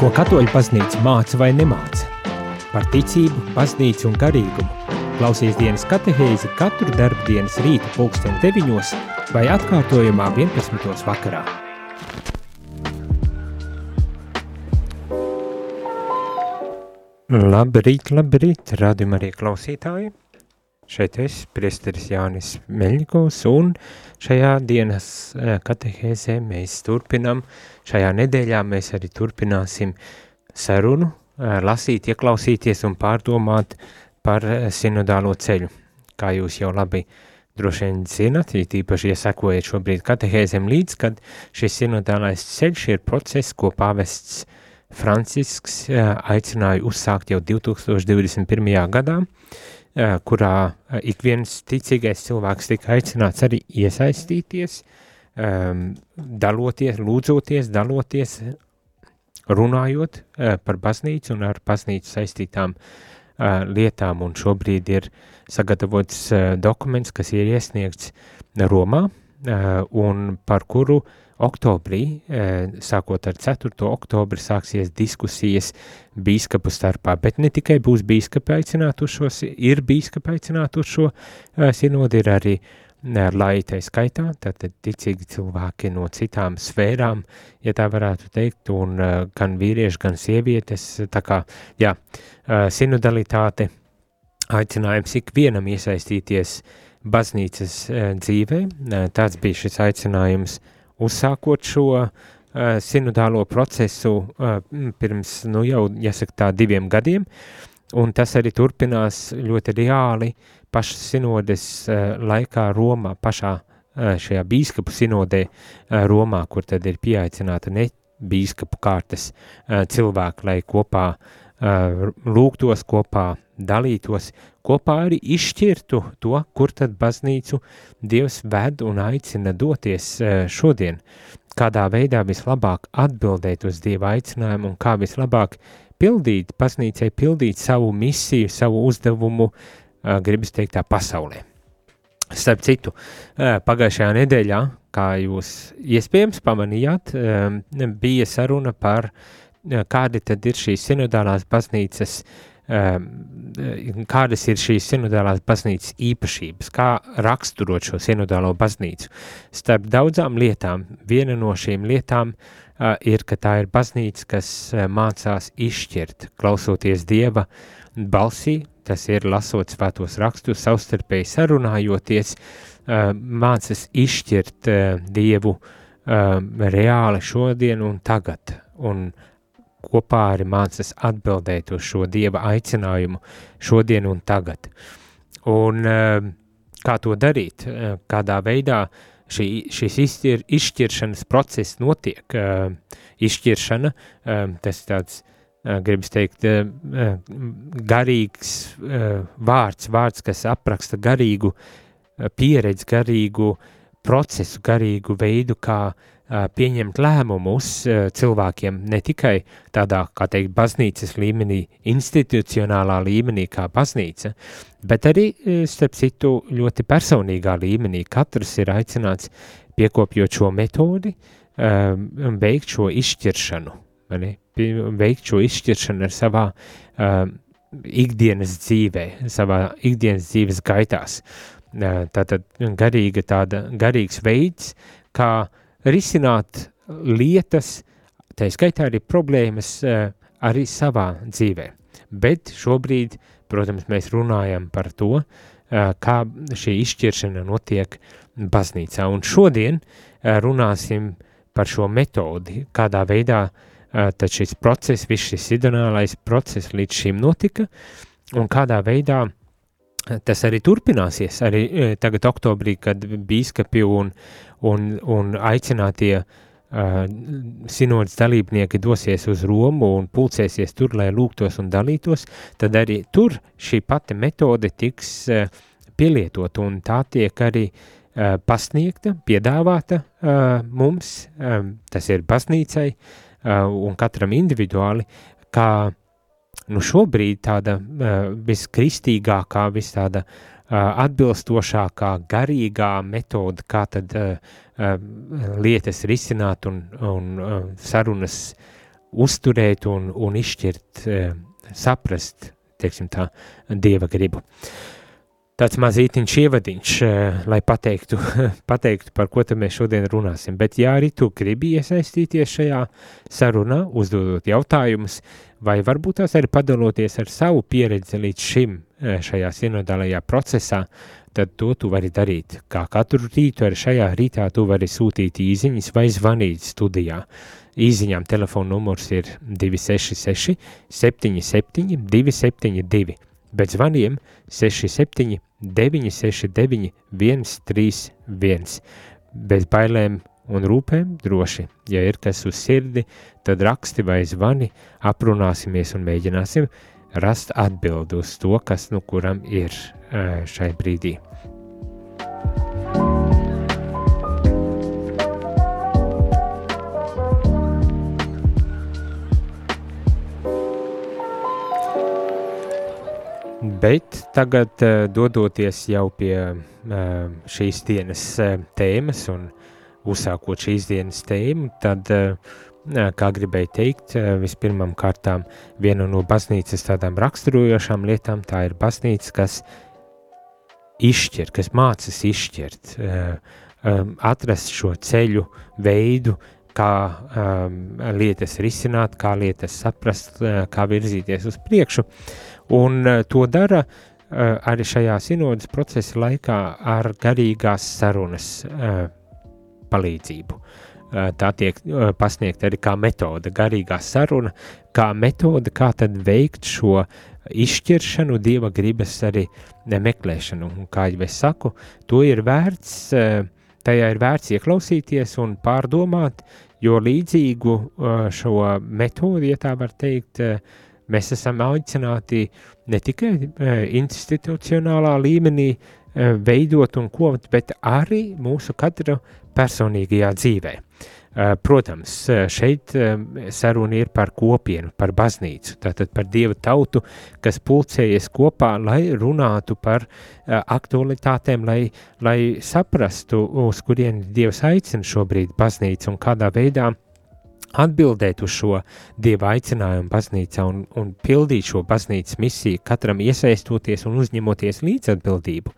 Ko katoļu baznīca māca vai nemāca? Par ticību, baznīcu un garīgumu. Klausies dienas katehēzi katru darbu dienas rīta pulksten 9 vai atkārtojumā 11. vakarā. Labrīt, labrīt, radījumā arī klausītāji. Šeit es, priesteris Jānis Meļņikovs, un šajā dienas eh, katehēzē mēs turpinam, šajā nedēļā mēs arī turpināsim sarunu, eh, lasīt, ieklausīties un pārdomāt par eh, sinodālo ceļu. Kā jūs jau labi droši vien zinat, ja sekojat šobrīd katehēzēm līdz, kad šis sinodālais ceļš ir process, ko pavests Francisks aicināja uzsākt jau 2021. gadā, kurā ik viens ticīgais cilvēks tika aicināts arī iesaistīties, daloties, lūdzoties, daloties, runājot par baznīcu un ar baznīcu saistītām lietām, un šobrīd ir sagatavots dokuments, kas ir iesniegts Romā, un par kuru oktobrī, sākot ar 4. oktobri, sāksies diskusijas bīskapu starpā, bet ne tikai būs bīskapi aicināt uz šo, ir bīskapi aicināt uz šo sinodi, ir arī laitai skaitā, tātad ticīgi cilvēki no citām sfērām, ja tā varētu teikt, un gan vīrieši, gan sievietes, tā kā, jā, sinodalitāte, aicinājums ikvienam iesaistīties baznīcas dzīvē, tāds bija šis aicinājums uzsākot šo uh, sinodālo procesu uh, pirms, nu jau, jāsaka tā, diviem gadiem, un tas arī turpinās ļoti reāli pašas sinodes uh, laikā Romā, pašā šajā bīskapu sinodē Romā, kur tad ir pieaicināta ne bīskapu kārtas cilvēki, lai kopā lūgtos, kopā dalītos, kopā arī izšķirtu to, kur tad baznīcu Dievs ved un aicina doties eh, šodien, kādā veidā vislabāk atbildēt uz Dieva aicinājumu un kā vislabāk pildīt, baznīcai pildīt savu misiju, savu uzdevumu, eh, gribas teikt tā pasaulē. Starp citu, eh, pagājušajā nedēļā, kā jūs iespējams pamanījāt, bija saruna par kādi tad ir šīs sinodālās baznīcas uh, kādas ir šīs sinodālās baznīcas īpašības, kā raksturot šo sinodālo baznīcu. Starp daudzām lietām, viena no šīm lietām uh, ir, ka tā ir baznīca, kas uh, mācās izšķirt, klausoties Dieva balsī, tas ir lasot svētos rakstus, savstarpēji sarunājoties, uh, mācas izšķirt uh, Dievu reāli šodien un tagad, un kopā arī mācas atbildēt uz šo Dieva aicinājumu šodien un tagad. Un eh, kā to darīt, eh, kādā veidā šī, šis izšķir, izšķiršanas process notiek. Eh, izšķiršana, tas tāds, gribas teikt, garīgs vārds, vārds, kas apraksta garīgu pieredzi, garīgu procesu, garīgu veidu, kā pieņemt lēmumus cilvēkiem ne tikai tādā, kā teikt, baznīcas līmenī, institucionālā līmenī kā baznīca, bet arī, starp citu, ļoti personīgā līmenī. Katrs ir aicināts piekopjot šo metodi, veikt šo izšķiršanu, veikt šo izšķiršanu ar savā ikdienas dzīvē, savā ikdienas dzīves gaitās. Tātad garīga tāda, garīgs veids, kā uh, risināt lietas, tā skaitā arī problēmas eh, arī savā dzīvē. Bet šobrīd, protams, mēs runājam par to, eh, kā šī izšķiršana notiek baznīcā. Un šodien eh, runāsim par šo metodi, kādā veidā tad šis process, viss šis idonālais process līdz šim notika, un kādā veidā tas arī turpināsies. Arī tagad oktobrī, kad bīskapi un, un, un aicinātie uh, sinodas dalībnieki dosies uz Romu un pulcēsies tur, lai lūgtos un dalītos, tad arī tur šī pati metode tiks uh, pielietot un tā tiek arī uh, pasniegta, piedāvāta uh, mums, um, tas ir baznīcai uh, un katram individuāli, kā nu šobrīd tāda uh, viskristīgākā, vis tāda uh, atbilstošākā garīgā metode, kā tad uh, uh, lietas risināt un, un uh, sarunas uzturēt un, un izšķirt, saprast, teiksim tā, Dieva gribu. Tāds mazītiņš ievadiņš, lai pateiktu, pateiktu, par ko mēs šodien runāsim. Bet, ja arī tu gribi iesaistīties šajā sarunā, uzdodot jautājumus, vai varbūt tās arī padaloties ar savu pieredzi līdz šim šajā sinodālajā procesā, tad to tu vari darīt. Kā katru rītu, arī šajā rītā tu vari sūtīt īziņas vai zvanīt studijā. Īziņām telefona numurs ir 266 77 272, bet zvaniem 67 969 131. Bez bailēm un rūpēm droši. Ja ir kas uz sirdi, tad raksti vai zvani, aprunāsimies un mēģināsim rast atbildi uz to, kas nu kuram ir šai brīdī. Bet tagad, dodoties jau pie šīs dienas tēmas un uzsākot šīs dienas tēmu, tad uh, kā gribēju teikt, vispirmām kārtām viena no baznīcas tādām raksturojošām lietām, tā ir baznīca, kas izšķir, kas mācas izšķirt, atrast šo ceļu, veidu, kā um, lietas risināt, kā lietas saprast, kā virzīties uz priekšu, un to dara uh, arī šajā sinodas procesa laikā ar garīgās sarunas uh, palīdzību. Uh, tā tiek pasniegta arī kā metode, garīgā saruna, kā metode, kā tad veikt šo izšķiršanu, dieva gribas arī meklēšanu. Un, kā jau es saku, to ir vērts, tajā ir vērts ieklausīties un pārdomāt, jo līdzīgu šo metodi, ja tā var teikt, mēs esam aicināti ne tikai institucionālā līmenī veidot un kovot, bet arī mūsu katra personīgajā dzīvē. Eh, protams, eh, šeit eh, saruna ir par kopienu, par baznīcu, tātad par dievu tautu, kas pulcējies kopā, lai runātu par aktualitātēm, lai, lai saprastu, uz kurien dievs aicina šobrīd baznīcu un kādā veidā uh, atbildēt uz šo dieva aicinājumu baznīcā un, un pildīt šo baznīcas misiju, katram iesaistoties un uzņemoties līdzatbildību.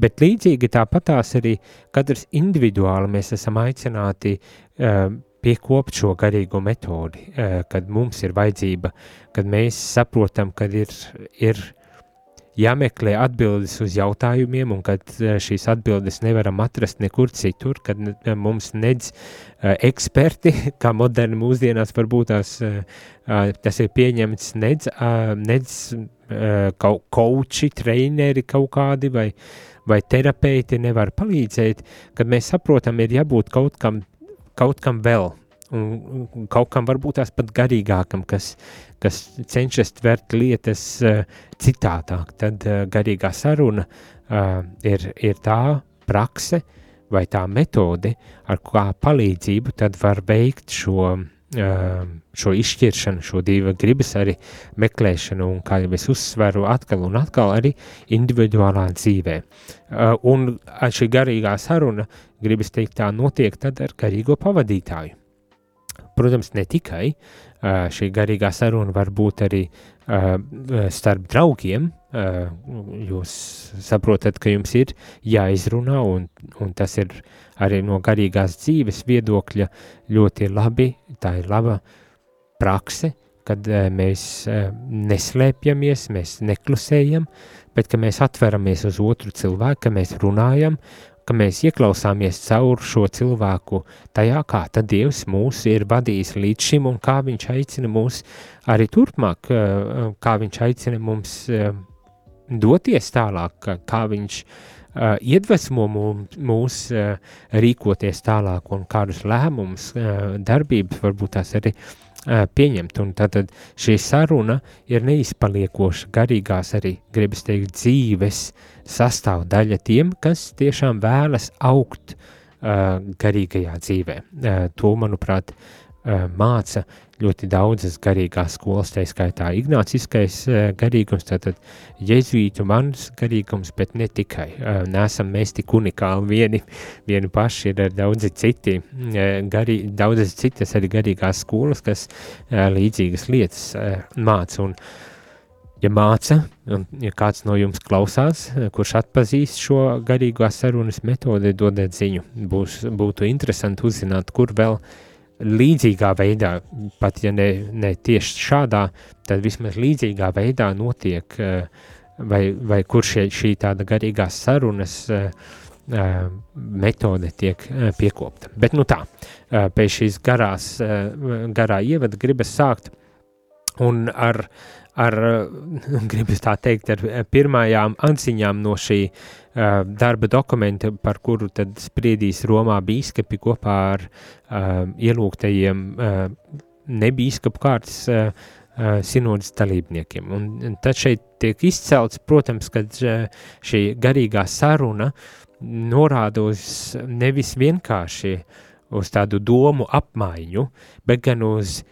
Bet līdzīgi tāpatās arī katrs individuāli mēs esam aicināti uh, piekopt šo garīgo metodi, uh, kad mums ir vajadzība, kad mēs saprotam, kad ir, ir jāmeklē atbildes uz jautājumiem, un kad e, šīs atbildes nevaram atrast nekur citur, kad e, mums nedz uh, eksperti, kā moderni mūsdienās varbūt tās, tas ir pieņemts, nedz, nedz kaut koči, treineri kaut kādi vai, vai terapeiti nevar palīdzēt, kad mēs saprotam, ir jābūt kaut kam, kaut kam vēl, un, kaut kam varbūt tās pat garīgākam, kas, kas cenšas tvert lietas uh, citādāk, tad uh, garīgā saruna uh, ir, ir tā prakse vai tā metode, ar kā palīdzību tad var veikt šo, uh, šo izšķiršanu, šo divu gribas arī meklēšanu un, kā jau es uzsveru, atkal un atkal arī individuālā dzīvē. Uh, un šī garīgā saruna, gribas teikt, tā notiek tad ar garīgo pavadītāju. Protams, ne tikai šī garīgā saruna var būt arī starp draugiem. Jūs saprotat, ka jums ir jāizrunā, un, un tas ir arī no garīgās dzīves viedokļa ļoti labi. Tā ir laba prakse, kad mēs neslēpjamies, mēs neklusējam, bet mēs atveramies uz otru cilvēku, ka mēs runājam ka mēs ieklausāmies caur šo cilvēku tajā, kā tad Dievs mūs ir vadījis līdz šim un kā viņš aicina mūs arī turpmāk, eh, kā viņš aicina mums eh, doties tālāk, kā viņš uh, iedvesmo mūs uh, rīkoties tālāk un kādus lēmumus, uh, darbības varbūt tās arī uh, pieņemt. Un tātad šī saruna ir neizpaliekoša, garīgās arī, gribas teikt, dzīves sastāvdaļa tiem, kas tiešām vēlas augt uh, garīgajā dzīvē. Uh, to, manuprāt, uh, māca ļoti daudzas garīgās skolas, tā skaitā ignāciskais uh, garīgums, tātad jezuītu mans garīgums, bet ne tikai. Uh, nesam mēs tik unikāli vieni, vieni paši, ir daudzi citi, uh, garī, daudzas citas arī garīgās skolas, kas līdzīgas lietas māca, un ja māca, un ja kāds no jums klausās, kurš atpazīst šo garīgās sarunas metodi, dodiet ziņu. Būs, būtu interesanti uzzināt, kur vēl līdzīgā veidā, pat ja ne, ne tieši šādā, tad vismaz līdzīgā veidā notiek, eh, vai, vai kur šie, šī tāda garīgās sarunas eh, eh, metode tiek piekopta. Bet nu tā, pēc šīs garās, garā ievada gribas sākt un ar ar, gribas tā teikt, ar pirmajām atziņām no šī uh, darba dokumenta, par kuru tad spriedīs Romā bīskapi kopā ar uh, ielūgtajiem uh, nebīskapu kārtas uh, sinodas dalībniekiem. Un tad šeit tiek izcelts, protams, ka šī garīgā saruna norāda uz nevis vienkārši uz tādu domu apmaiņu, bet gan uz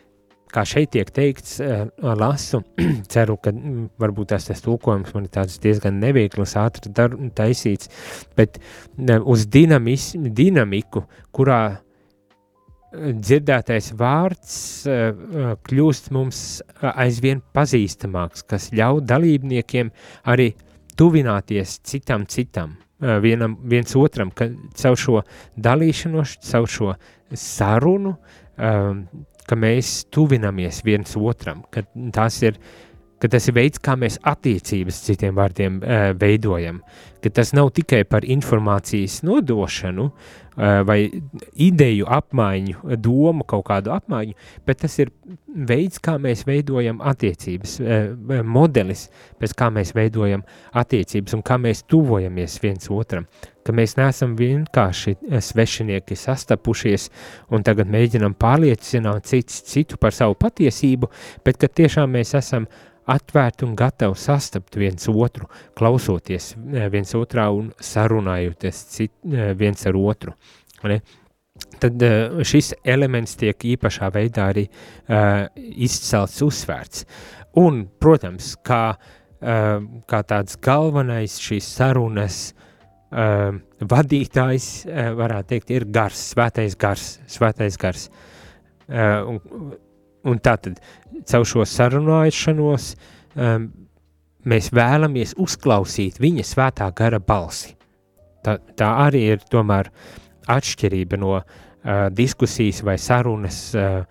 kā šeit tiek teikts, uh, lasu, ceru, ka mm, varbūt tas, tas tulkojums man ir tāds diezgan neveikls, ātri dar, taisīts, bet uz dinamis, dinamiku, kurā eh, dzirdētais vārds uh, kļūst mums aizvien pazīstamāks, kas ļauj dalībniekiem arī tuvināties citam citam, vienam, viens otram, ka caur šo dalīšanos, caur šo sarunu, ka mēs tuvinamies viens otram, ka tas ir, ka tas ir veids, kā mēs attiecības citiem vārdiem uh, veidojam, ka tas nav tikai par informācijas nodošanu uh, vai ideju apmaiņu, domu kaut kādu apmaiņu, bet tas ir veids, kā mēs veidojam attiecības, uh, modelis, pēc kā mēs veidojam attiecības un kā mēs tuvojamies viens otram. Ka mēs neesam vienkārši eh, svešinieki sastapušies un tagad mēģinam pārliecināt cits citu par savu patiesību, bet ka tiešām mēs esam atvērti un gatavi sastapt viens otru, klausoties eh, viens otrā un sarunājoties cit, eh, viens ar otru. Ne? Tad šis elements tiek īpašā veidā arī uh, izcelts, uzsvērts. Un, protams, kā, uh, kā tāds galvenais šīs sarunas uh, vadītājs, uh, varētu teikt, ir gars, svētais gars, svētais gars. Uh, un, un tātad caur šo sarunāšanos um, mēs vēlamies uzklausīt viņa svētā gara balsi. Tā, tā arī ir tomēr atšķirība no uh, diskusijas vai sarunas uh,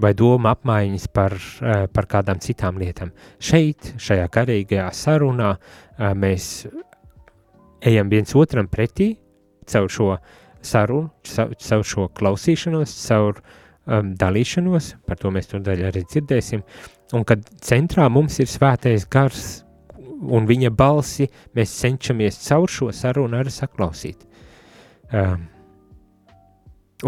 vai doma apmaiņas par, uh, par kādām citām lietām. Šeit, šajā garīgajā sarunā, uh, mēs ejam viens otram pretī caur šo sarunu, caur šo klausīšanos, caur um, dalīšanos, par to mēs to daļu arī dzirdēsim, un kad centrā mums ir svētais gars un viņa balsi, mēs cenšamies caur šo sarunu arī saklausīt. Um,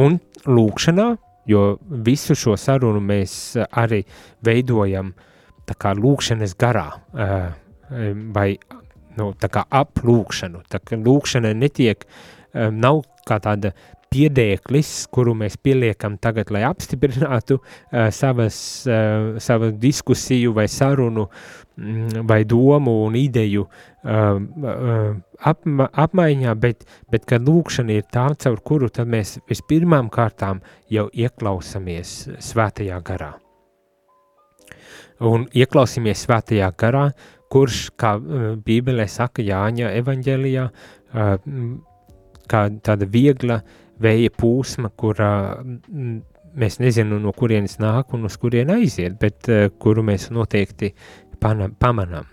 un lūkšanā, jo visu šo sarunu mēs arī veidojam tā kā lūkšanas garā, uh, vai nu, aplūkšanu. Tā kā lūkšana netiek, um, nav kā tāda piedēklis, kuru mēs pieliekam tagad, lai apstiprinātu uh, savas, uh, savu diskusiju vai sarunu mm, vai domu un ideju uh, uh, apma, apmaiņā, bet, bet ka lūkšana ir tā, caur kuru tad mēs vispirmām kārtām jau ieklausamies svētajā garā. Un ieklausīmies svētajā garā, kurš, kā uh, Bībelē saka Jāņa evaņģēlijā, uh, kā tāda viegla vēja pūsma, kurā uh, mēs nezinām, no kurienes nāk un uz kurien aiziet, bet uh, kuru mēs noteikti pana, pamanām.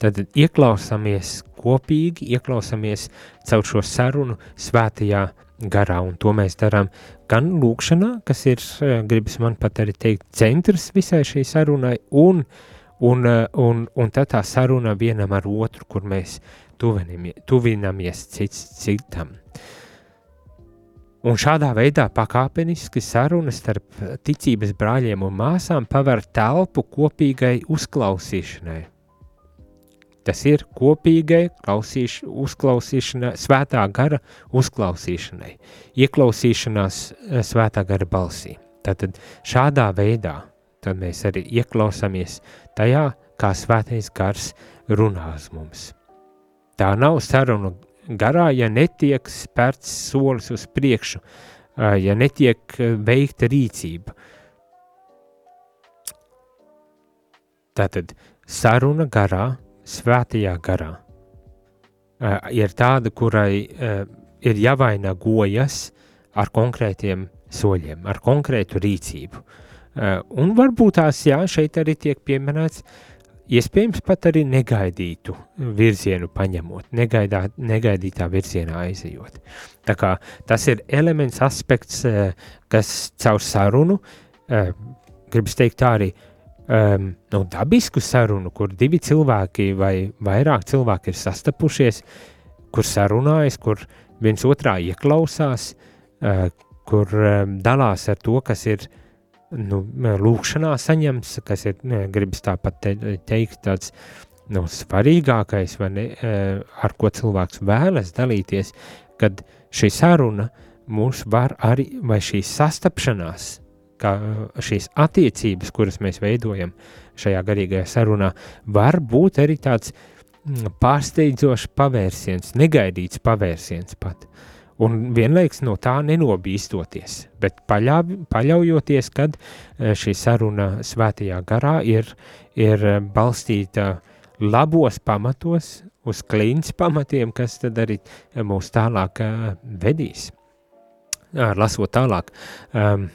Tad ieklausāmies kopīgi, ieklausāmies caur šo sarunu svētajā garā, un to mēs darām gan lūkšanā, kas ir, gribas man pat arī teikt, centrs visai šai sarunai, un uh, Un, eh, un, un tad tā saruna vienam ar otru, kur mēs tuvinamies cits citam. Un šādā veidā pakāpeniski sarunas starp ticības brāļiem un māsām paver telpu kopīgai uzklausīšanai. Tas ir kopīgai klausīš, uzklausīšanai, svētā gara uzklausīšanai, ieklausīšanās eh, svētā gara balsī. Tātad šādā veidā tad mēs arī ieklausāmies tajā, kā svētais gars runā uz mums. Tā nav saruna garā, ja netiek spērts solis uz priekšu, ja netiek veikta rīcība. Tātad saruna garā, svētajā garā, ir tāda, kurai ir jāvainagojas ar konkrētiem soļiem, ar konkrētu rīcību. Un varbūt tās, jā, šeit arī tiek pieminēts uh, iespējams pat arī negaidītu virzienu paņemot, negaidā, negaidītā virzienā aizejot. Tā kā tas ir elements, aspekts, eh, kas caur sarunu, eh, gribas teikt tā arī, um, nu, dabisku sarunu, kur divi cilvēki vai vairāk cilvēki ir sastapušies, kur sarunājas, kur viens otrā ieklausās, uh, kur um, dalās ar to, kas ir nu, lūkšanā saņemts, kas ir, gribas tāpat te, teikt, tāds nu, svarīgākais, ne, ar ko cilvēks vēlas dalīties, kad šī saruna mūs var arī, vai šī sastapšanās, kā šīs attiecības, kuras mēs veidojam šajā garīgajā sarunā, var būt arī tāds pārsteidzošs pavērsiens, negaidīts pavērsiens pat. Uh, un vienlaiks no tā nenobīstoties, bet paļauj, paļaujoties, kad e, šī saruna svētajā garā ir, ir balstīta labos pamatos, uz klīns pamatiem, kas tad arī mūs tālāk vedīs. Lasot tālāk, um,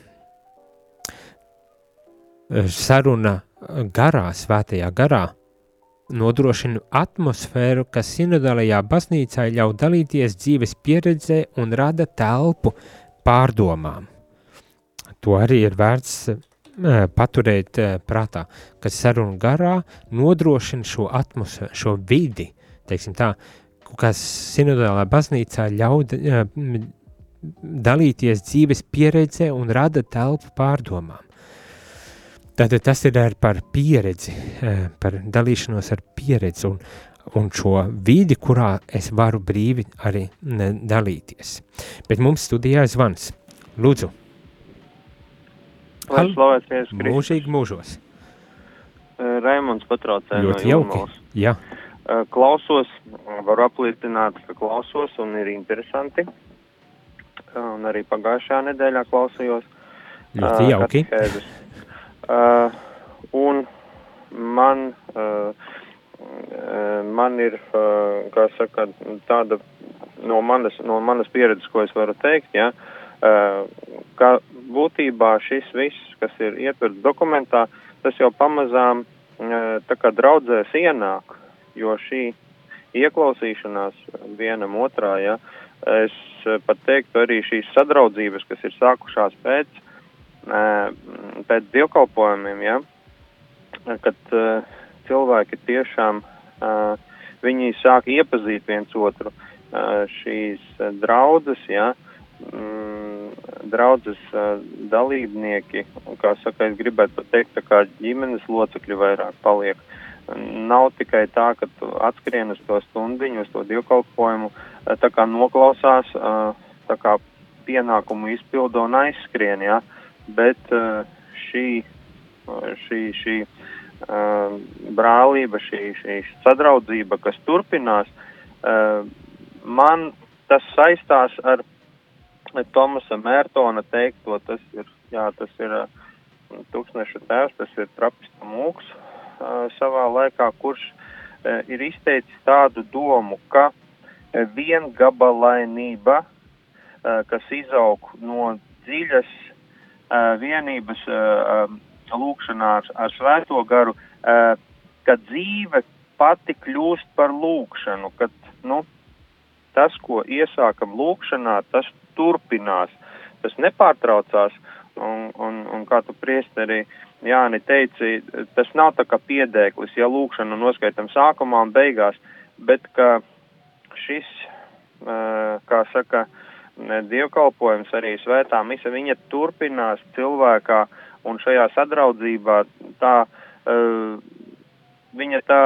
saruna garā, svētajā garā, nodrošina atmosfēru, kas sinodālajā baznīcā ļauj dalīties dzīves pieredzē un rada telpu pārdomām. To arī ir vērts uh, paturēt uh, prātā, ka saruna garā nodrošina šo atmosfēru, šo vidi, teiksim tā, kas sinodālā baznīcā ļauj uh, dalīties dzīves pieredzē un rada telpu pārdomām. Tātad tas ir par pieredzi, eh, par dalīšanos ar pieredzi un, un šo vidi, kurā es varu brīvi arī dalīties. Bet mums studijā ir zvans. Lūdzu. Lai slavēts Jēzus Kristus. Mūžīgi mūžos. Eh, Raimunds patraucē no jauki. Jā. Eh, klausos, varu apliecināt, ka klausos un ir interesanti. Un arī pagājušajā nedēļā klausījos. Ļoti jauki. Katehēdus. Uh, un man, uh, uh, man ir, uh, kā saka, tāda no manas, no manas pieredzes, ko es varu teikt, ja, uh, ka būtībā šis viss, kas ir ietverts dokumentā, tas jau pamazām uh, tā kā draudzēs ienāk, jo šī ieklausīšanās vienam otrā, ja, es pat teiktu arī šīs sadraudzības, kas ir sākušās pēc pēc dievkalpojumiem, ja, kad cilvēki tiešām viņi sāk iepazīt viens otru. Šīs draudzes, ja, mm, draudzes dalībnieki, kā saka, es gribētu pateikt, tā kā ģimenes locekļi vairāk paliek. Nav tikai tā, ka tu atskrien uz to stundiņu, uz to dievkalpojumu, tā kā noklausās, tā kā pienākumu izpildo un aizskrien, ja. Uh, bet uh, šī, uh, šī, šī uh, brālība, šī, šī sadraudzība, kas turpinās, man tas saistās ar Tomasa Mērtona teikto, tas ir, jā, tas ir tūkstneša tēvs, tas ir trapista mūks savā laikā, kurš ir izteicis tādu domu, ka viengabalainība, kas izaug no dziļas vienības uh, um, lūkšanā ar, ar svēto garu, ka dzīve pati kļūst par lūkšanu, kad nu, tas, ko iesākam lūkšanā, tas turpinās, tas nepārtraucās, un, un, un kā tu priesteri Jāni teici, tas nav tā kā piedēklis, ja lūkšanu noskaitam sākumā un beigās, bet ka šis, kā saka, dievkalpojums, arī svētā mise, viņa turpinās cilvēkā un šajā sadraudzībā tā, uh, viņa tā,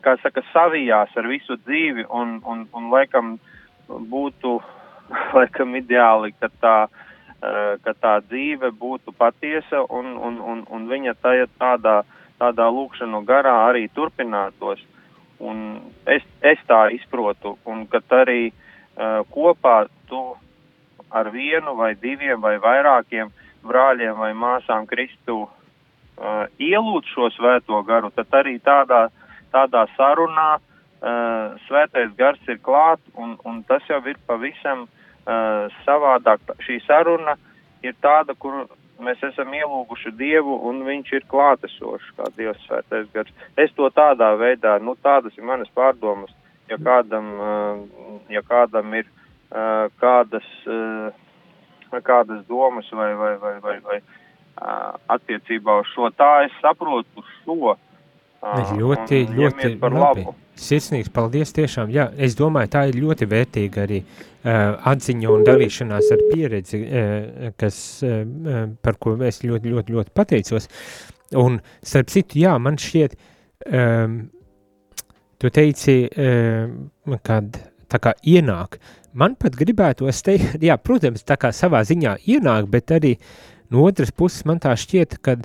kā saka, savijās ar visu dzīvi un, un, un laikam būtu, laikam ideāli, ka tā ka tā dzīve būtu patiesa un, un, un, un viņa tajā, tādā, tādā lūkšanu garā arī turpinātos. Un es, es tā izprotu, un ka arī uh, kopā tu ar vienu vai diviem vai vairākiem brāļiem vai māsām Kristu uh, ielūdz šo svēto garu, tad arī tādā, tādā sarunā uh, svētais gars ir klāt, un, un tas jau ir pavisam uh, savādāk. Šī saruna ir tāda, kur mēs esam ielūguši Dievu, un Viņš ir klātesošs, kā Dievs svētais gars. Es to tādā veidā, nu tādas ir manas pārdomas, ja kādam, uh, ja kādam ir uh, kādas, uh, kādas domas vai, vai, vai, vai, vai attiecībā uz šo. Tā es saprotu šo. Ļoti, ļoti labi. Labu. Sirsnīgs paldies tiešām. Jā, es domāju, tā ir ļoti vērtīga arī uh, atziņa un dalīšanās ar pieredzi, uh, kas, uh, par ko es ļoti, ļoti, ļoti pateicos. Un starp citu, jā, man šķiet, um, tu teici, um, kad tā kā ienāk, man pat gribētos teikt, jā, protams, tā kā savā ziņā ienāk, bet arī No otras puses, man tā šķiet, ka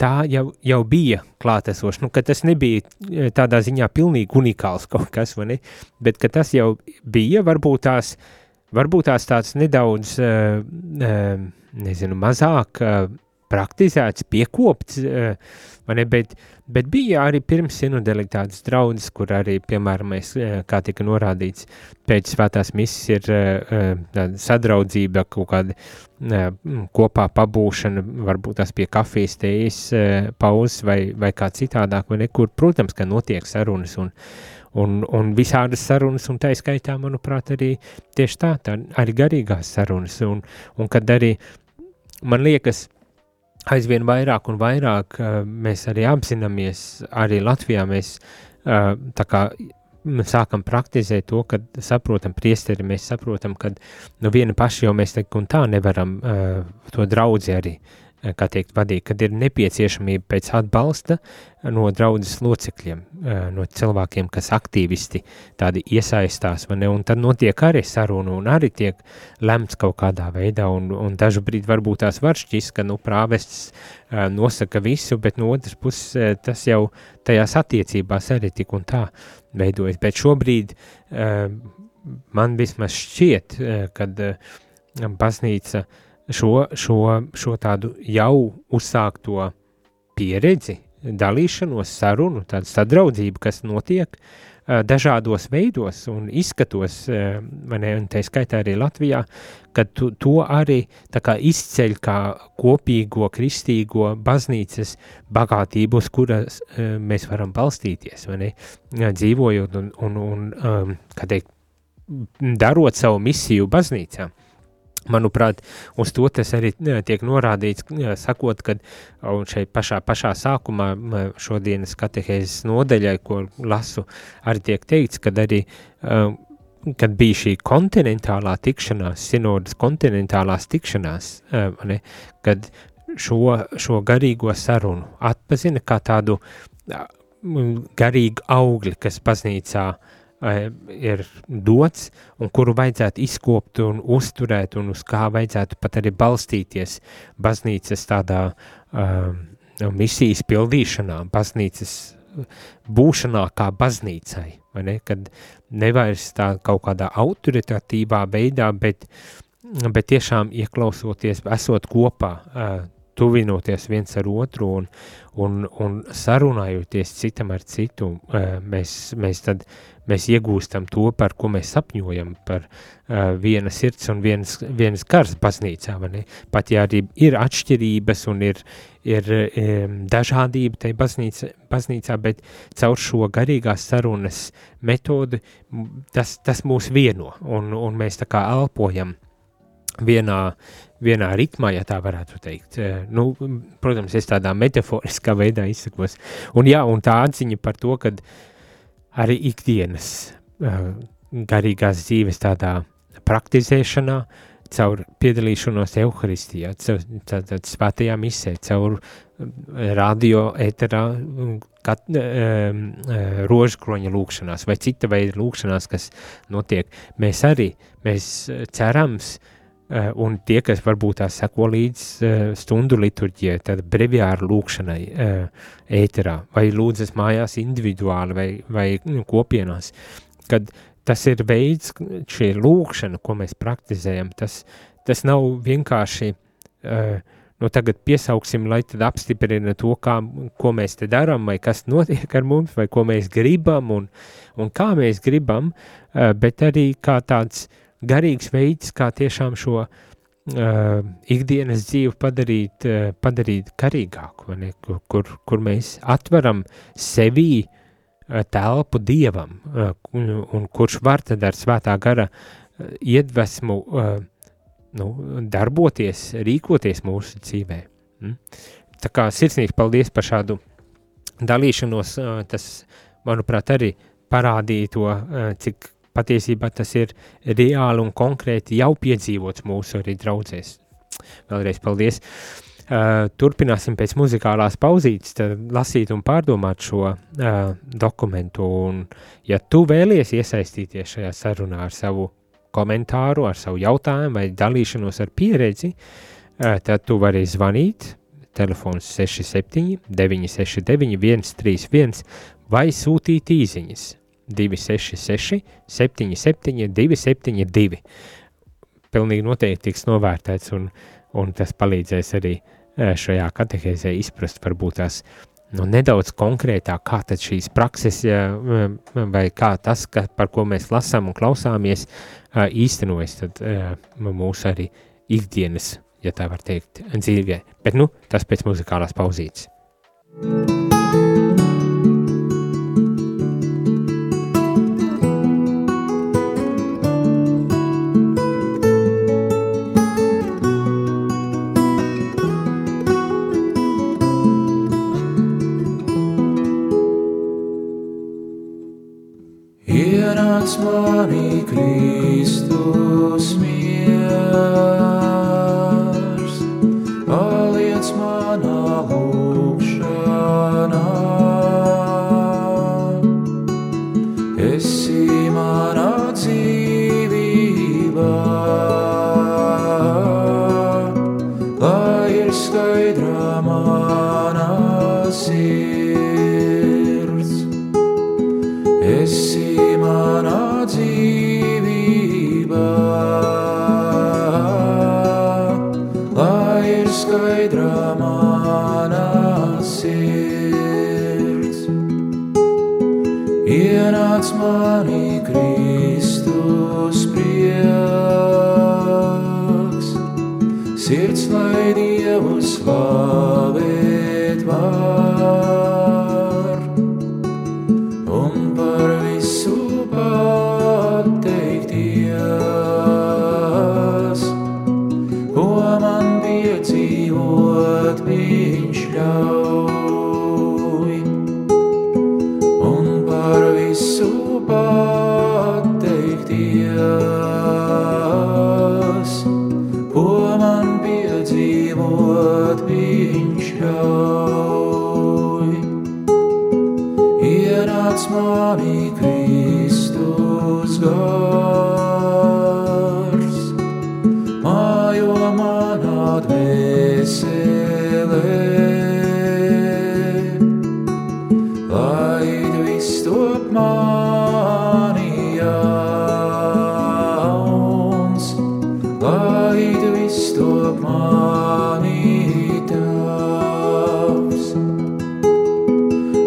tā jau, jau bija klātesoša, nu, ka tas nebija e, tādā ziņā pilnīgi unikāls kaut kas, vai ne, bet ka tas jau bija, varbūt tās, varbūt tās tāds nedaudz, uh, uh, nezinu, mazāk praktizēts, piekopts, vai ne, bet, bet bija arī pirms sinodelitātes draudzes, kur arī, piemēram, mēs, kā tika norādīts, pēc svētās misijas ir uh, sadraudzība, kaut kāda kopā pabūšana, varbūt tas pie kafijas, tējas pauzes vai, vai kā citādāk, vai nekur, protams, ka notiek sarunas un, un, un visādas sarunas, un tā skaitā, manuprāt, arī tieši tā, tā arī garīgās sarunas, un, un kad arī, man liekas, aizvien vairāk un vairāk mēs arī apzināmies, arī Latvijā mēs tā kā sākam praktizēt to, kad saprotam priesteri, mēs saprotam, ka nu viena paši jau mēs tik un tā nevaram uh, to draudzi arī, kā teikt, vadīt, kad ir nepieciešamība pēc atbalsta no draudzes locekļiem, uh, no cilvēkiem, kas aktīvisti tādi iesaistās, vai ne, un tad notiek arī saruna un arī tiek lemts kaut kādā veidā, un, un dažu brīdi varbūt tās var šķist, ka, nu, prāvests nosaka visu, bet no otras puses tas jau tajās attiecībās arī tik un tā veidojas. Bet šobrīd man vismaz šķiet, kad baznīca šo, šo, šo tādu jau uzsākto pieredzi, dalīšanos, sarunu, tādu sadraudzību, kas notiek, uh, dažādos veidos un izskatos, ne, un tā skaitā arī Latvijā, ka tu, to arī kā izceļ kā kopīgo kristīgo baznīcas bagātību, uz kuras mēs varam balstīties, ne, dzīvojot un, un, un um, kā teikt, darot savu misiju baznīcā. Manuprāt, uz to tas arī tiek norādīts, sakot, ka šeit pašā, pašā sākumā šodienas katehēzes nodaļai, ko lasu, arī tiek teikts, kad arī, kad bija šī kontinentālā tikšanās, sinodas kontinentālās tikšanās, ne, kad šo, šo garīgo sarunu atpazina kā tādu garīgu augli, kas baznīcā uh, ir dots un kuru vajadzētu izkopt un uzturēt un uz kā vajadzētu pat arī balstīties baznīcas tādā um, misijas pildīšanā, baznīcas būšanā kā baznīcai, vai ne, kad nevairs tā kaut kādā autoritatīvā veidā, bet, bet tiešām ieklausoties, esot kopā, uh, tuvinoties viens ar otru un, un, un sarunājoties citam ar citu, uh, mēs, mēs tad mēs iegūstam to, par ko mēs sapņojam, par uh, viena sirds un viens, viens gars baznīcā, vai ne? Pat ja arī ir atšķirības un ir, ir um, dažādība tai baznīca, baznīcā, bet caur šo garīgās sarunas metodi tas, tas mūs vieno un, un mēs tā kā elpojam vienā, vienā ritmā, ja tā varētu teikt. Uh, nu, protams, es tādā metaforiskā veidā izsakos. Un jā, un tā atziņa par to, uh, arī ikdienas uh, garīgās dzīves tādā praktizēšanā, caur piedalīšanos Euharistijā, caur svētajā misē, caur radio eterā, kat, uh, rožkroņa lūkšanās vai cita veida lūkšanās, kas notiek. Mēs arī, mēs cerams, Uh, un tie, kas varbūt tā seko līdz uh, stundu liturģijai, tad breviāru lūkšanai uh, ēterā, vai lūdzas mājās individuāli vai, vai nu, kopienās, kad tas ir veids, šī lūkšana, ko mēs praktizējam, tas, tas nav vienkārši, uh, nu tagad piesauksim, lai tad apstiprina to, kā, ko mēs te darām, vai kas notiek ar mums, vai ko mēs gribam, un, un kā mēs gribam, bet arī kā tāds garīgs veids, kā tiešām šo uh, ikdienas dzīvi padarīt, uh, padarīt karīgāku, ne, kur, kur, kur mēs atveram sevī uh, telpu dievam, uh, un, un kurš var tad ar svētā gara uh, iedvesmu uh, nu, darboties, rīkoties mūsu dzīvē. Mm? Tā kā sirsnīgi paldies par šādu dalīšanos, uh, tas, manuprāt, arī parādīja to, uh, cik patiesībā tas ir reāli un konkrēti jau piedzīvots mūsu arī draudzēs. Vēlreiz paldies! Uh, turpināsim pēc muzikālās pauzītes, lasīt un pārdomāt šo uh, dokumentu. Un, ja tu vēlies iesaistīties šajā sarunā ar savu komentāru, ar savu jautājumu vai dalīšanos ar pieredzi, uh, tad tu vari zvanīt. Telefons 67, 969, 131 vai sūtīt īsiņas 266, 77, 272. Pilnīgi noteikti tiks novērtēts, un, un tas palīdzēs arī e, šajā katehēzē izprast varbūt tās nu, nedaudz konkrētāk, kā tad šīs prakses vai kā tas, ka, par ko mēs lasām un klausāmies, e, īstenojas tad e, mūsu arī ikdienas, ja tā var teikt, dzīvē. Bet nu, tas pēc muzikālās pauzītes. Thank you. Ienāc manī Kristus miers, paliec manā lūkšanā. Esi manā dzīvībā, lai ir skaidrā manā sirds.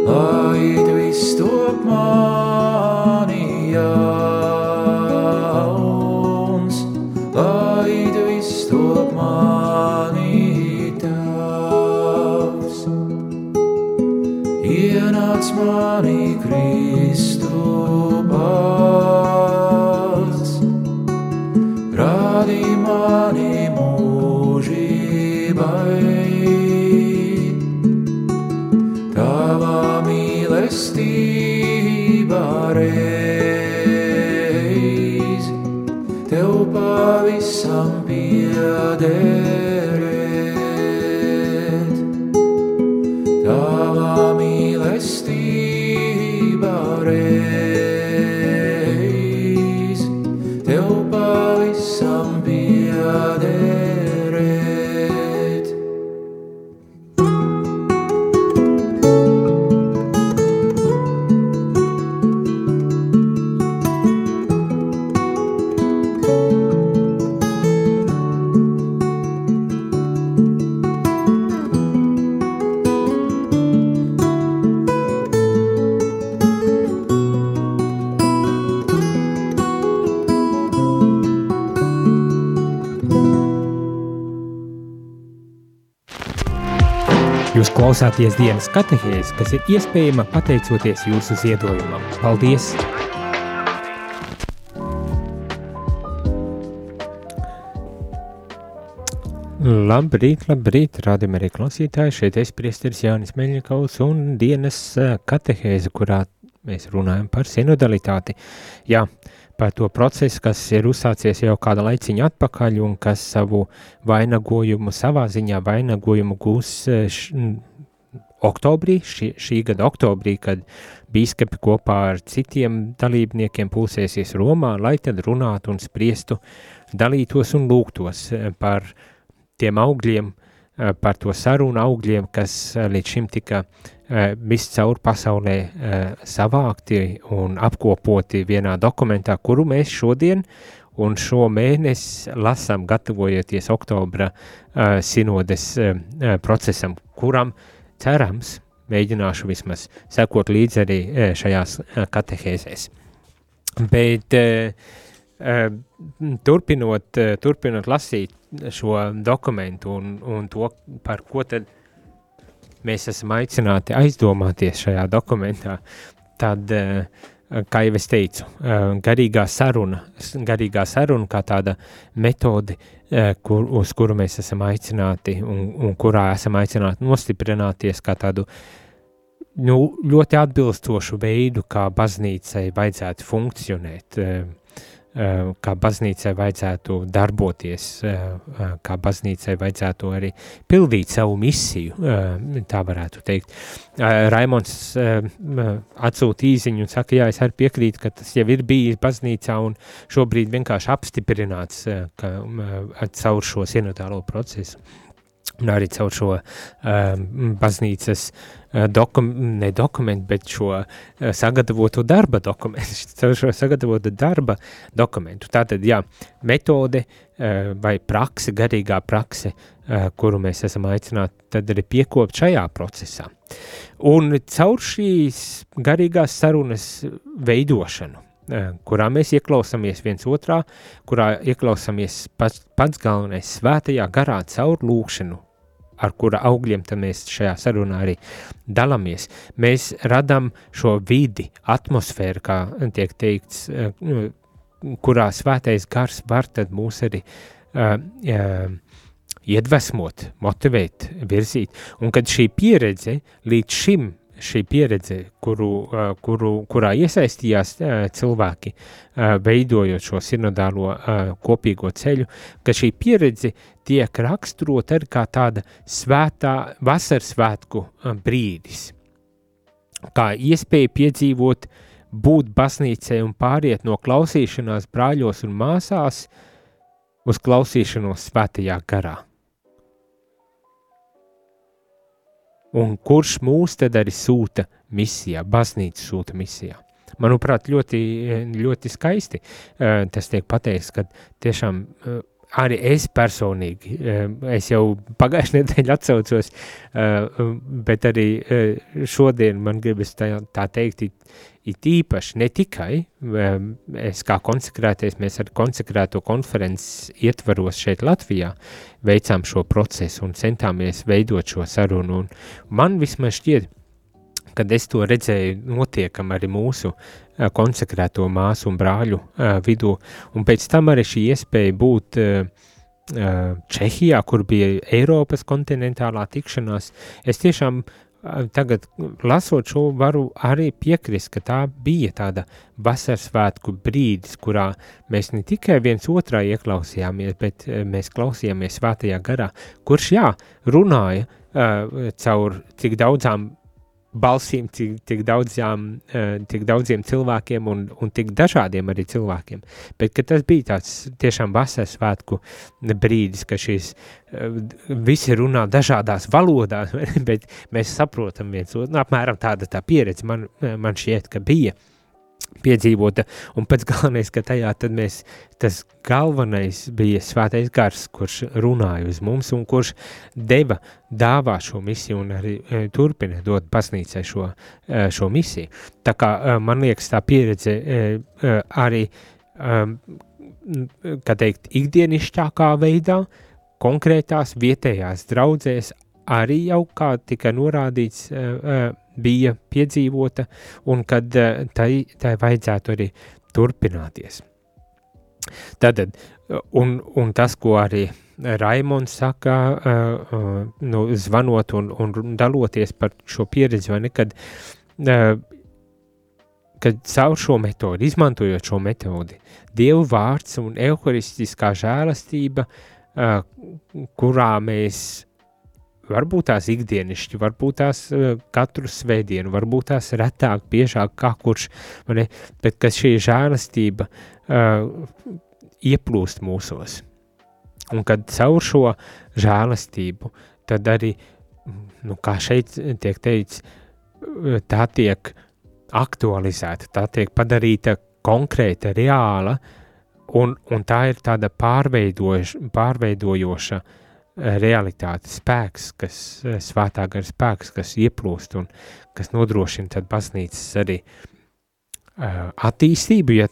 Pavisam bija. Klausāties dienas katehēs, kas ir iespējama pateicoties jūsu ziedojumam. Paldies! Labrīt, labrīt, rādījumā arī klausītāji. Šeit es priesteris Jānis Meļņikaus un dienas katehēze, kurā mēs runājam par sinodalitāti. Jā, par to procesu, kas ir uzsācies jau kāda laiciņa atpakaļ un kas savu vainagojumu, savā ziņā vainagojumu gūs š, oktobrī, šī, šī gada oktobrī, kad bīskapi kopā ar citiem dalībniekiem pulsēsies Romā, lai tad runātu un spriestu, dalītos un lūgtos par tiem augļiem, par to sarunu augļiem, kas līdz šim tika viscaur pasaulē savākti un apkopoti vienā dokumentā, kuru mēs šodien un šo mēnesi lasām, gatavojoties oktobra sinodes procesam, kuram cerams, mēģināšu vismaz sekot līdzi arī šajās katehēzēs. Bet turpinot, turpinot lasīt šo dokumentu un, un to, par ko tad mēs esam aicināti aizdomāties šajā dokumentā, tad, kā jau es teicu, garīgā saruna, garīgā saruna kā tāda metode, kur, uz kuru mēs esam aicināti un, un kurā esam aicināti nostiprināties kā tādu nu, ļoti atbilstošu veidu, kā baznīcai vajadzētu funkcionēt. Uh, Eh, kā baznīcai vajadzētu darboties, eh, eh, kā baznīcai vajadzētu arī pildīt savu misiju, tā varētu teikt. Raimons atsūta īziņu un saka, jā, es arī piekrītu, ka tas jau ir bijis baznīcā un šobrīd vienkārši apstiprināts ka, caur šo sinodālo procesu un arī caur šo um, baznīcas uh, dokum, ne dokumentu, bet šo uh, sagatavotu darba dokumentu, caur šo sagatavotu darba dokumentu. Tātad, jā, metode uh, vai prakse, garīgā prakse, uh, kuru mēs esam aicināti tad arī piekopt šajā procesā. Un caur šīs garīgās sarunas veidošanu, kurā mēs ieklausāmies viens otrā, kurā ieklausāmies pats, pats galvenais svētajā garā caur lūkšanu, ar kura augļiem mēs šajā sarunā arī dalāmies. Mēs radām šo vidi, atmosfēru, kā tiek teikts, eh, kurā svētais gars var mūs arī uh, uh, iedvesmot, motivēt, virzīt. Un kad šī pieredze līdz šim šī pieredze, kuru, kuru, kurā iesaistījās cilvēki, veidojot šo sinodālo kopīgo ceļu, ka šī pieredze tiek raksturot arī kā tāda svētā vasaras svētku brīdis. Kā iespēja piedzīvot, būt baznīcē un pāriet no klausīšanās brāļos un māsās uz klausīšanos svētajā garā. Un kurš mūs tad arī sūta misijā, baznīca sūta misijā. Manuprāt, ļoti, ļoti skaisti uh, tas tiek pateikts, ka tiešām uh, arī es personīgi, uh, es jau pagājušajā nedēļā atcaucos, bet arī šodien man gribas tā, tā teikt, it īpaši ne tikai es kā konsekrēties, mēs ar konsekrēto konferences ietvaros šeit Latvijā veicām šo procesu un centāmies veidot šo sarunu, un man vismaz šķiet, kad es to redzēju notiekam arī mūsu konsekrēto māsu un brāļu vidū, un pēc tam arī šī iespēja būt Čehijā, kur bija Eiropas kontinentālā tikšanās, es tiešām tagad, lasot šo, varu arī piekrist, ka tā bija tāda vasaras svētku brīdis, kurā mēs ne tikai viens otrā ieklausījāmies, bet mēs klausījāmies svētajā garā, kurš, jā, runāja uh, caur cik daudzām balsīm, cik, cik, daudzām, uh, cik daudziem cilvēkiem un, un tik dažādiem arī cilvēkiem. Bet tas bija tāds tiešām vasaras svētku brīdis, ka šīs uh, visi runā dažādās valodās, bet mēs saprotam viens otru. Nu, apmēram tāda tā pieredze man, man šķiet, ka bija. Uh, piedzīvota, un pats galvenais, ka tajā mēs, tas galvenais bija svētais gars, kurš runāja uz mums un kurš deva, dāvā šo misiju un arī e, turpina dot baznīcai šo, e, šo misiju. Tā kā e, man liekas tā pieredze e, e, arī, e, kā teikt, ikdienišķākā veidā, konkrētās vietējās draudzēs arī jau, kā tika norādīts, bija piedzīvota, un kad tai, tai vajadzētu arī turpināties. Tātad, un, un tas, ko arī Raimons saka, uh, nu, zvanot un, un daloties par šo pieredzi, vai ne, kad, caur šo metodi, izmantojot šo metodi, Dievu vārds un evharistiskā žēlastība, kurā mēs varbūt tās ikdienišķi, varbūt tās uh, katru svētdienu, varbūt tās retāk, biežāk kā kurš, ne, bet ka šī žēlastība uh, ieplūst mūsos. Un kad caur šo žēlastību, tad arī, nu, kā šeit tiek teikts, tā tiek aktualizēta, tā tiek padarīta konkrēta, reāla, un, un tā ir tāda pārveidojoša realitāte, spēks, kas svētā gara spēks, kas ieplūst un kas nodrošina tad baznīcas arī uh, attīstību, ja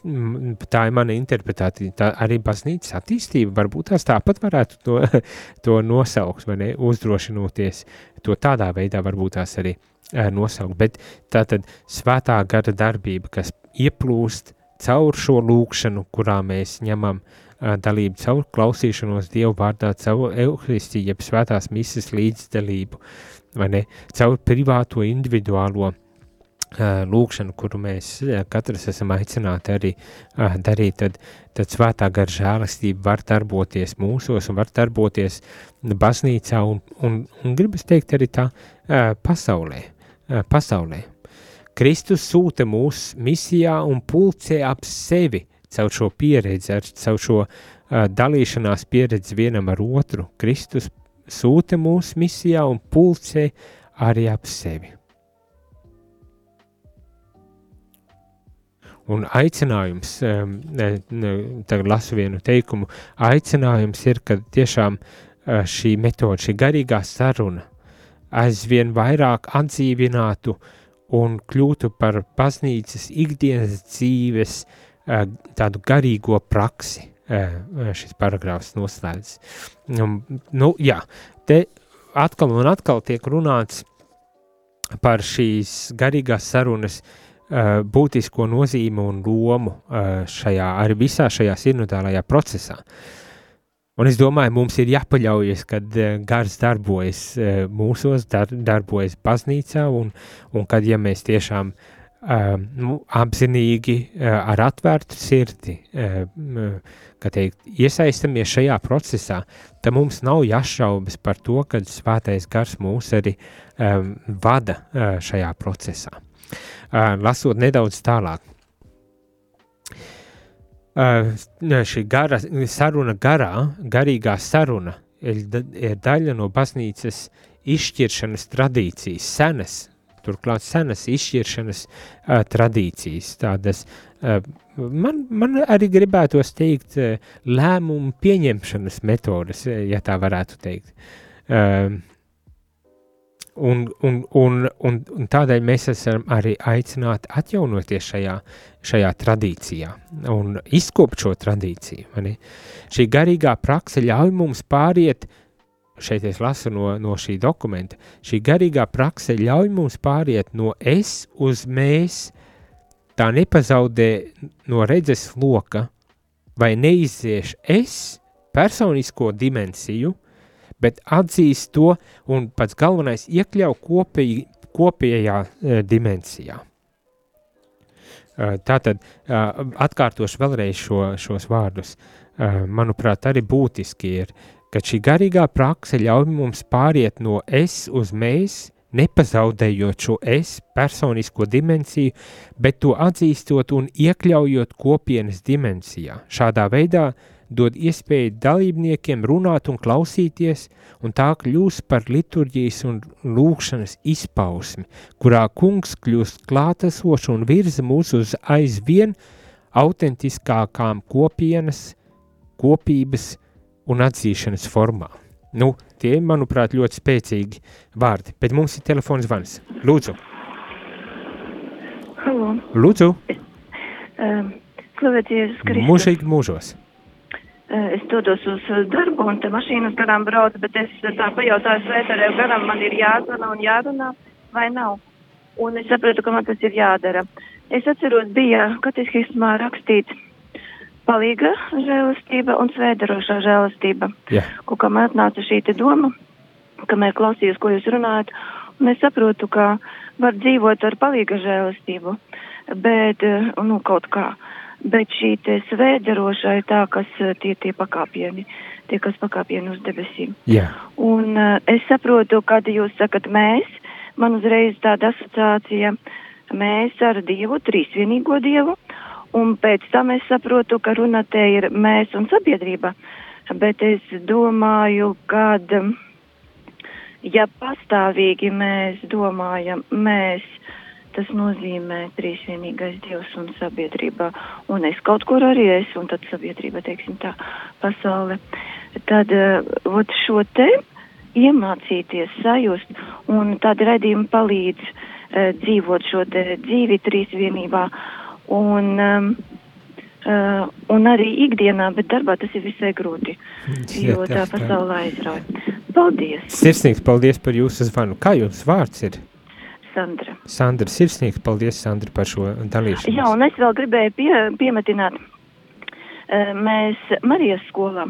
tā ir mana interpretācija, tā arī baznīcas attīstība, varbūt tās tāpat varētu to, to nosaukt, vai ne, uzdrošinoties to tādā veidā varbūt tās arī nosaukt, bet tā tad svētā gara darbība, kas ieplūst caur šo lūkšanu, kurā mēs ņemam dalību caur klausīšanos Dievu vārdā, caur euharistiju, jeb svētās misas līdzdalību, vai ne, caur privāto individuālo lūkšanu, kuru mēs katrs esam aicināti arī darīt, tad, tad svētā gara žēlastība var darboties mūsos un var darboties baznīcā un, un, un gribas teikt arī tā pasaulē. pasaulē. Kristus sūta mūs misijā un pulcē ap sevi caur šo pieredzi, ar, caur šo uh, dalīšanās pieredzi vienam ar otru. Kristus sūta mūs misijā un pulcē arī ap sevi. Un aicinājums, tagad lasu vienu teikumu, aicinājums ir, ka tiešām eh, šī metode, šī garīgā saruna aizvien vairāk atdzīvinātu un kļūtu par baznīcas ikdienas dzīves eh, tādu garīgo praksi. Eh, šis paragrāfs noslēdz. Nu, jā, te atkal un atkal tiek runāts par šīs garīgās sarunas būtisko nozīmi un lomu šajā, arī visā šajā sinodālajā procesā. Un es domāju, mums ir jāpaļaujas, kad gars darbojas mūsos, dar, darbojas baznīcā, un, un kad ja mēs tiešām uh, nu, apzinīgi, uh, ar atvērtu sirdi, uh, teikt, iesaistamies šajā procesā, tad mums nav jāšaubas par to, ka svētais gars mūs arī um, vada uh, šajā procesā lasot nedaudz tālāk. Šī gara, saruna garā, garīgā saruna ir daļa no baznīcas izšķiršanas tradīcijas, senas, turklāt senas izšķiršanas uh, tradīcijas. Tādas, uh, man, man arī gribētos teikt, uh, lēmumu pieņemšanas metodas, ja tā varētu teikt. Uh, Un, un, un, un, un tādēļ mēs esam arī aicināti atjaunoties šajā, šajā tradīcijā un izkopt šo tradīciju. Šī garīgā praksa ļauj mums pāriet, šeit es lasu no, no šī dokumenta, šī garīgā praksa ļauj mums pāriet no es uz mēs, tā nepazaudē no redzes loka vai neizieš es personisko dimensiju, bet atzīst to un pats galvenais iekļauj kopī, kopējā e, dimensijā. E, tātad e, atkārtošu vēlreiz šo, šos vārdus. E, manuprāt, arī būtiski ir, ka šī garīgā prakse ļauj mums pāriet no es uz mēs, nepazaudējot šo es personisko dimensiju, bet to atzīstot un iekļaujot kopienas dimensijā. Šādā veidā dod iespēju dalībniekiem runāt un klausīties, un tā kļūst par liturģijas un lūkšanas izpausmi, kurā kungs kļūst klātesošs un virza mūs uz aizvien autentiskākām kopienas, kopības un atzīšanas formām. Nu, tie, manuprāt, ļoti spēcīgi vārdi, bet mums ir telefons zvans. Lūdzu! Halo! Lūdzu! Um, Slavēties Kristus! Mūžīgi mūžos! es dodos uz darbu un te mašīnas garām braucu, bet es tā pajautāju svētarē garām, man ir jāzvana un jārunā vai nav. Un es sapratu, ka man tas ir jādara. Es atceros, bija katehismā rakstīts palīga žēlastība un svēdarošā žēlastība. Jā. Ko kā man atnāca šī doma, kamēr klausījos, ko jūs runājat, un es saprotu, ka var dzīvot ar palīga žēlastību, bet, eh, nu, kaut kā. Bet šī svēdarošā ir tā, kas eh, tie tie pakāpieni, tie, kas pakāpieni uz debesīm. Jā, Un uh, es saprotu, kad jūs sakat mēs, man uzreiz tāda asociācija mēs ar Dievu, trīsvienīgo Dievu, un pēc tam es saprotu, ka runa te ir mēs un sabiedrība, bet es domāju, um, ja pastāvīgi mēs domājam mēs, tas nozīmē trīsvienīgais Dievs un sabiedrība, un es kaut kur arī es, un tad sabiedrība, teiksim tā, pasaule. Tad, uh, šo te iemācīties sajust, un tādi redzījumi palīdz uh, dzīvot šo dzīvi trīsvienībā, un, um, uh, un arī ikdienā, bet darbā tas ir visai grūti, Jā, jo tā- pasaulē aizrauj. Paldies, sirsnīgs paldies par jūsu zvanu. Kā jums vārds ir? Sandra. Sandra, sirsnīgs paldies, Sandra, par šo dalīšanos. Jā, un es vēl gribēju pie, piemetināt, eh, mēs Marijas skolā,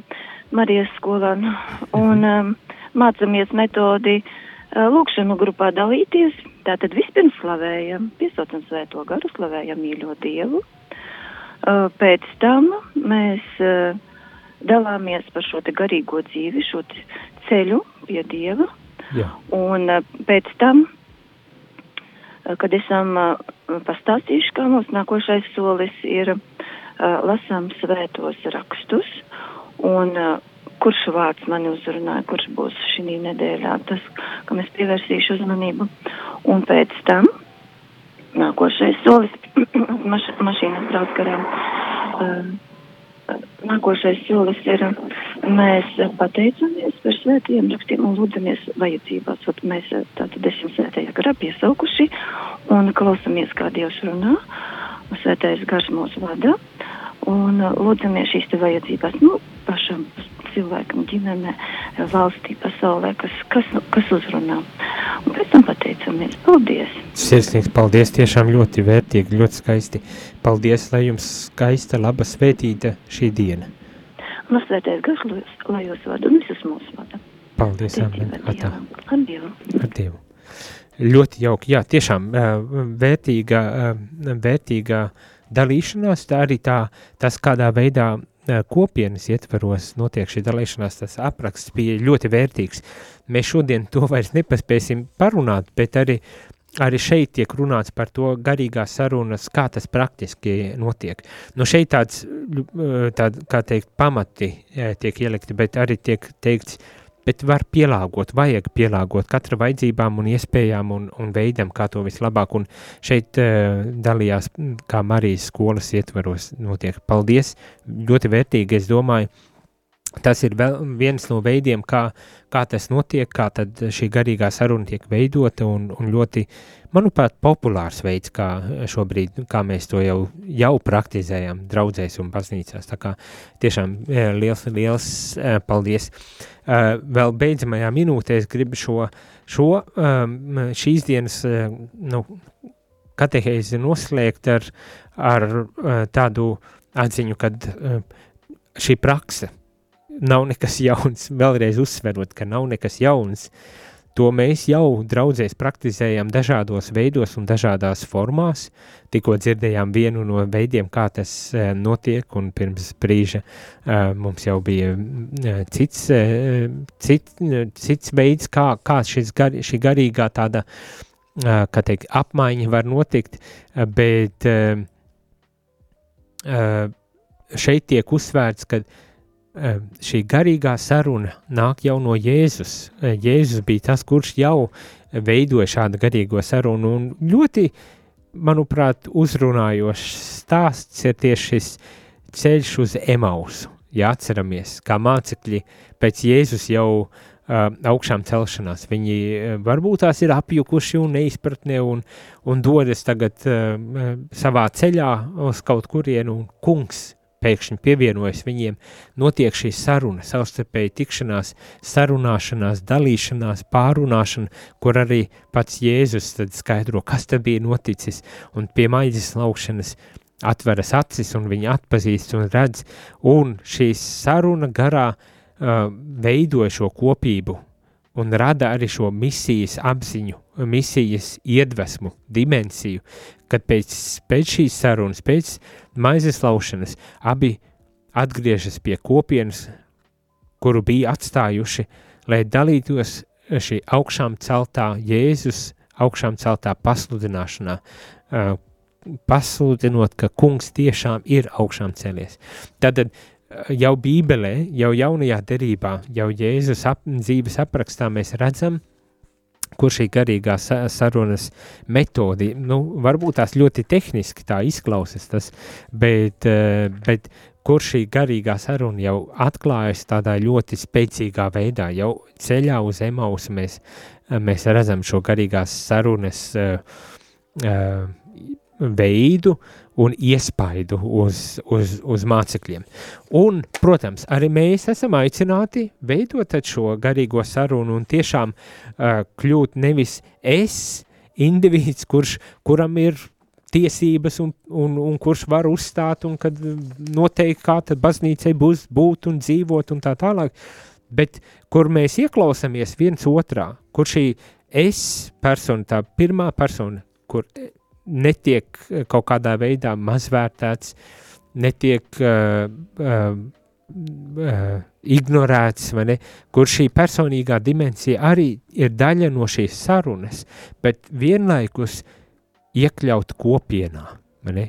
Marijas skolā, nu, un um, mācāmies metodi uh, lūkšanu grupā dalīties. Tātad vispirms slavējam, piesaucam svēto garu, slavējam mīļo Dievu. Uh, pēc tam mēs uh, dalāmies par šo garīgo dzīvi, šo ceļu pie Dieva. Jā, Un uh, pēc tam, kad esam pastāstījuši, kā mūsu nākošais solis ir lasām svētos rakstus, un kurš vārds mani uzrunāja, kurš būs šī nedēļā, tas, kam es pievērsīšu uzmanību. Un pēc tam nākošais solis, maš, mašīnas brauc garām. Uh, Nākošais solis ir, mēs pateicamies par svētajiem rakstiem un lūdzamies vajadzībās. Ot mēs eh, tātad esam svētajā garā piesaukuši un klausamies, kā Dievs runā. Un Svētais gars mūs vada un eh, lūdzamies šīs te vajadzībās, nu, pašam cilvēkam, ģimenē, valstī, pasaulē, kas, kas, kas uzrunā. Un pēc tam pateicamies. Paldies! sirsnīgs paldies, tiešām ļoti vērtīgi, ļoti skaisti. Paldies, lai jums skaista, laba, svētīta šī diena. Un svētais gars, lai jūs- lai vada un visus mūs vada. Paldies, amen. Atā. Ar Dievu! ar Dievu. Ļoti jauki, jā, tiešām vērtīga, vērtīga dalīšanās, tā arī tā, tas kādā veidā kopienas ietveros notiek šī dalīšanās, tas apraksts bija ļoti vērtīgs. Mēs šodien to vairs nepaspēsim parunāt, bet arī, arī šeit tiek runāts par to garīgās sarunas, kā tas praktiski notiek. Nu šeit tāds, ā, tād, kā teikt, pamati ā, tiek ielikti, bet arī tiek teikts, bet var pielāgot, vajag pielāgot katra vajadzībām un iespējām un, un veidam, kā to vislabāk. Un šeit uh, dalījās, kā Marijas skolas ietvaros notiek. Paldies, ļoti vērtīgi, es domāju, tas ir viens no veidiem, kā, kā tas notiek, kā šī garīgā saruna tiek veidota un, un ļoti, manuprāt, populārs veids, kā šobrīd, kā mēs to jau, jau praktizējam draudzēs un baznīcās. Tā kā tiešām eh, liels, liels eh, paldies. Uh, vēl beidzamajā minūtē es gribu šo, šo um, šīs dienas uh, nu, katehēzi noslēgt ar, ar uh, tādu atziņu, ka uh, šī prakse nav nekas jauns, vēlreiz uzsverot, ka nav nekas jauns, to mēs jau draudzēs praktizējam dažādos veidos un dažādās formās. Tikko dzirdējām vienu no veidiem, kā tas uh, notiek, un pirms brīža uh, mums jau bija uh, cits, cit, uh, cits veids, kā, kā šis gar, šī garīgā tāda, kā teikt, apmaiņa var notikt, bet šeit tiek uzsvērts, ka šī garīgā saruna nāk jau no Jēzus. Jēzus bija tas, kurš jau veidoja šādu garīgo sarunu, un ļoti, manuprāt, uzrunājošs stāsts ir tieši šis ceļš uz Emausu. Ja atceramies, kā mācekļi pēc Jēzus jau uh, augšām celšanās, viņi uh, varbūt tās ir apjukuši un neizpratnē un, un dodas tagad uh, savā ceļā uz kaut kurienu, un kungs pēkšņi pievienojas viņiem, notiek šī saruna, savstarpēji tikšanās, sarunāšanās, dalīšanās, pārunāšana, kur arī pats Jēzus tad skaidro, kas te bija noticis, un pie maizes laukšanas atveras acis un viņi atpazīst un redz, un šī saruna garā uh, veido šo kopību un rada arī šo misijas apziņu, misijas iedvesmu, dimensiju, kad pēc, pēc šīs sarunas, pēc maizes laušanas, abi atgriežas pie kopienas, kuru bija atstājuši, lai dalītos šī augšām celtā Jēzus augšām celtā pasludināšanā, pasludinot, ka kungs tiešām ir augšām celies. Tad jau Bībelē, jau jaunajā derībā, jau Jēzus ap, dzīves aprakstā mēs redzam, kur šī garīgā sarunas metodi, nu, varbūt tās ļoti tehniski tā izklausas tas, bet, bet kur šī garīgā saruna jau atklājas tādā ļoti spēcīgā veidā, jau ceļā uz emausu mēs, mēs redzam šo garīgās sarunas uh, uh, veidu un iespaidu uz, uz, uz mācekļiem. Un, protams, arī mēs esam aicināti veidot šo garīgo sarunu un tiešām uh, kļūt nevis es, indivīds, kurš, kuram ir tiesības un, un, un kurš var uzstāt un kad noteikti kā tad baznīcai būs būt un dzīvot un tā tālāk, bet kur mēs ieklausamies viens otrā, kur šī es persona, tā pirmā persona, kur netiek eh, kaut kādā veidā mazvērtēts, netiek uh, uh, uh, ignorēts, ne, kur šī personīgā dimensija arī ir daļa no šīs sarunas, bet vienlaikus iekļaut kopienā, ne,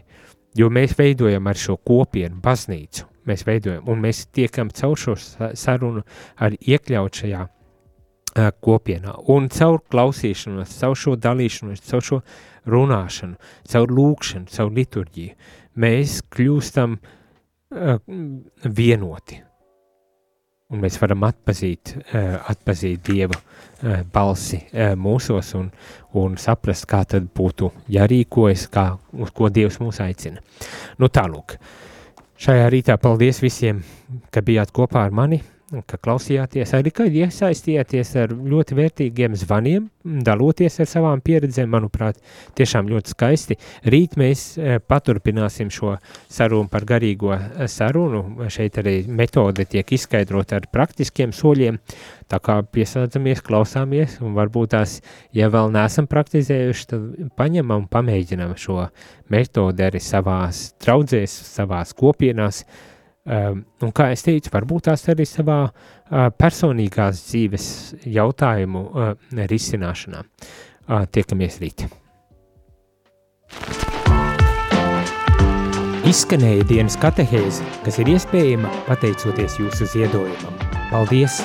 jo mēs veidojam ar šo kopienu baznīcu, mēs veidojam, un mēs tiekam caur šo sarunu arī iekļaut šajā uh, kopienā, un caur klausīšanos, caur šo dalīšanos, caur šo uh, runāšanu, caur lūkšanu, caur liturģiju, mēs kļūstam uh, vienoti. Un mēs varam atpazīt, uh, atpazīt Dieva uh, balsi uh, mūsos un, un saprast, kā tad būtu jārīkojas, kā, uz ko Dievs mūs aicina. Nu tālūk, šajā rītā paldies visiem, ka bijāt kopā ar mani ka klausījāties, arī ka iesaistījāties ar ļoti vērtīgiem zvaniem, daloties ar savām pieredzēm, manuprāt, tiešām ļoti skaisti. Rīt mēs e, paturpināsim šo sarunu par garīgo e, sarunu, šeit arī metode tiek izskaidrot ar praktiskiem soļiem, tā kā piesādzamies, klausāmies, un varbūt tās, ja vēl neesam praktizējuši, tad paņemam un pamēģinam šo metodi arī savās traudzēs, savās kopienās, uh, un kā es teicu, varbūt tās arī savā personīgās dzīves jautājumu risināšanā. Tiekamies rīt. Izskanēja dienas katehēze, kas ir iespējama pateicoties jūsu ziedojumam. Paldies!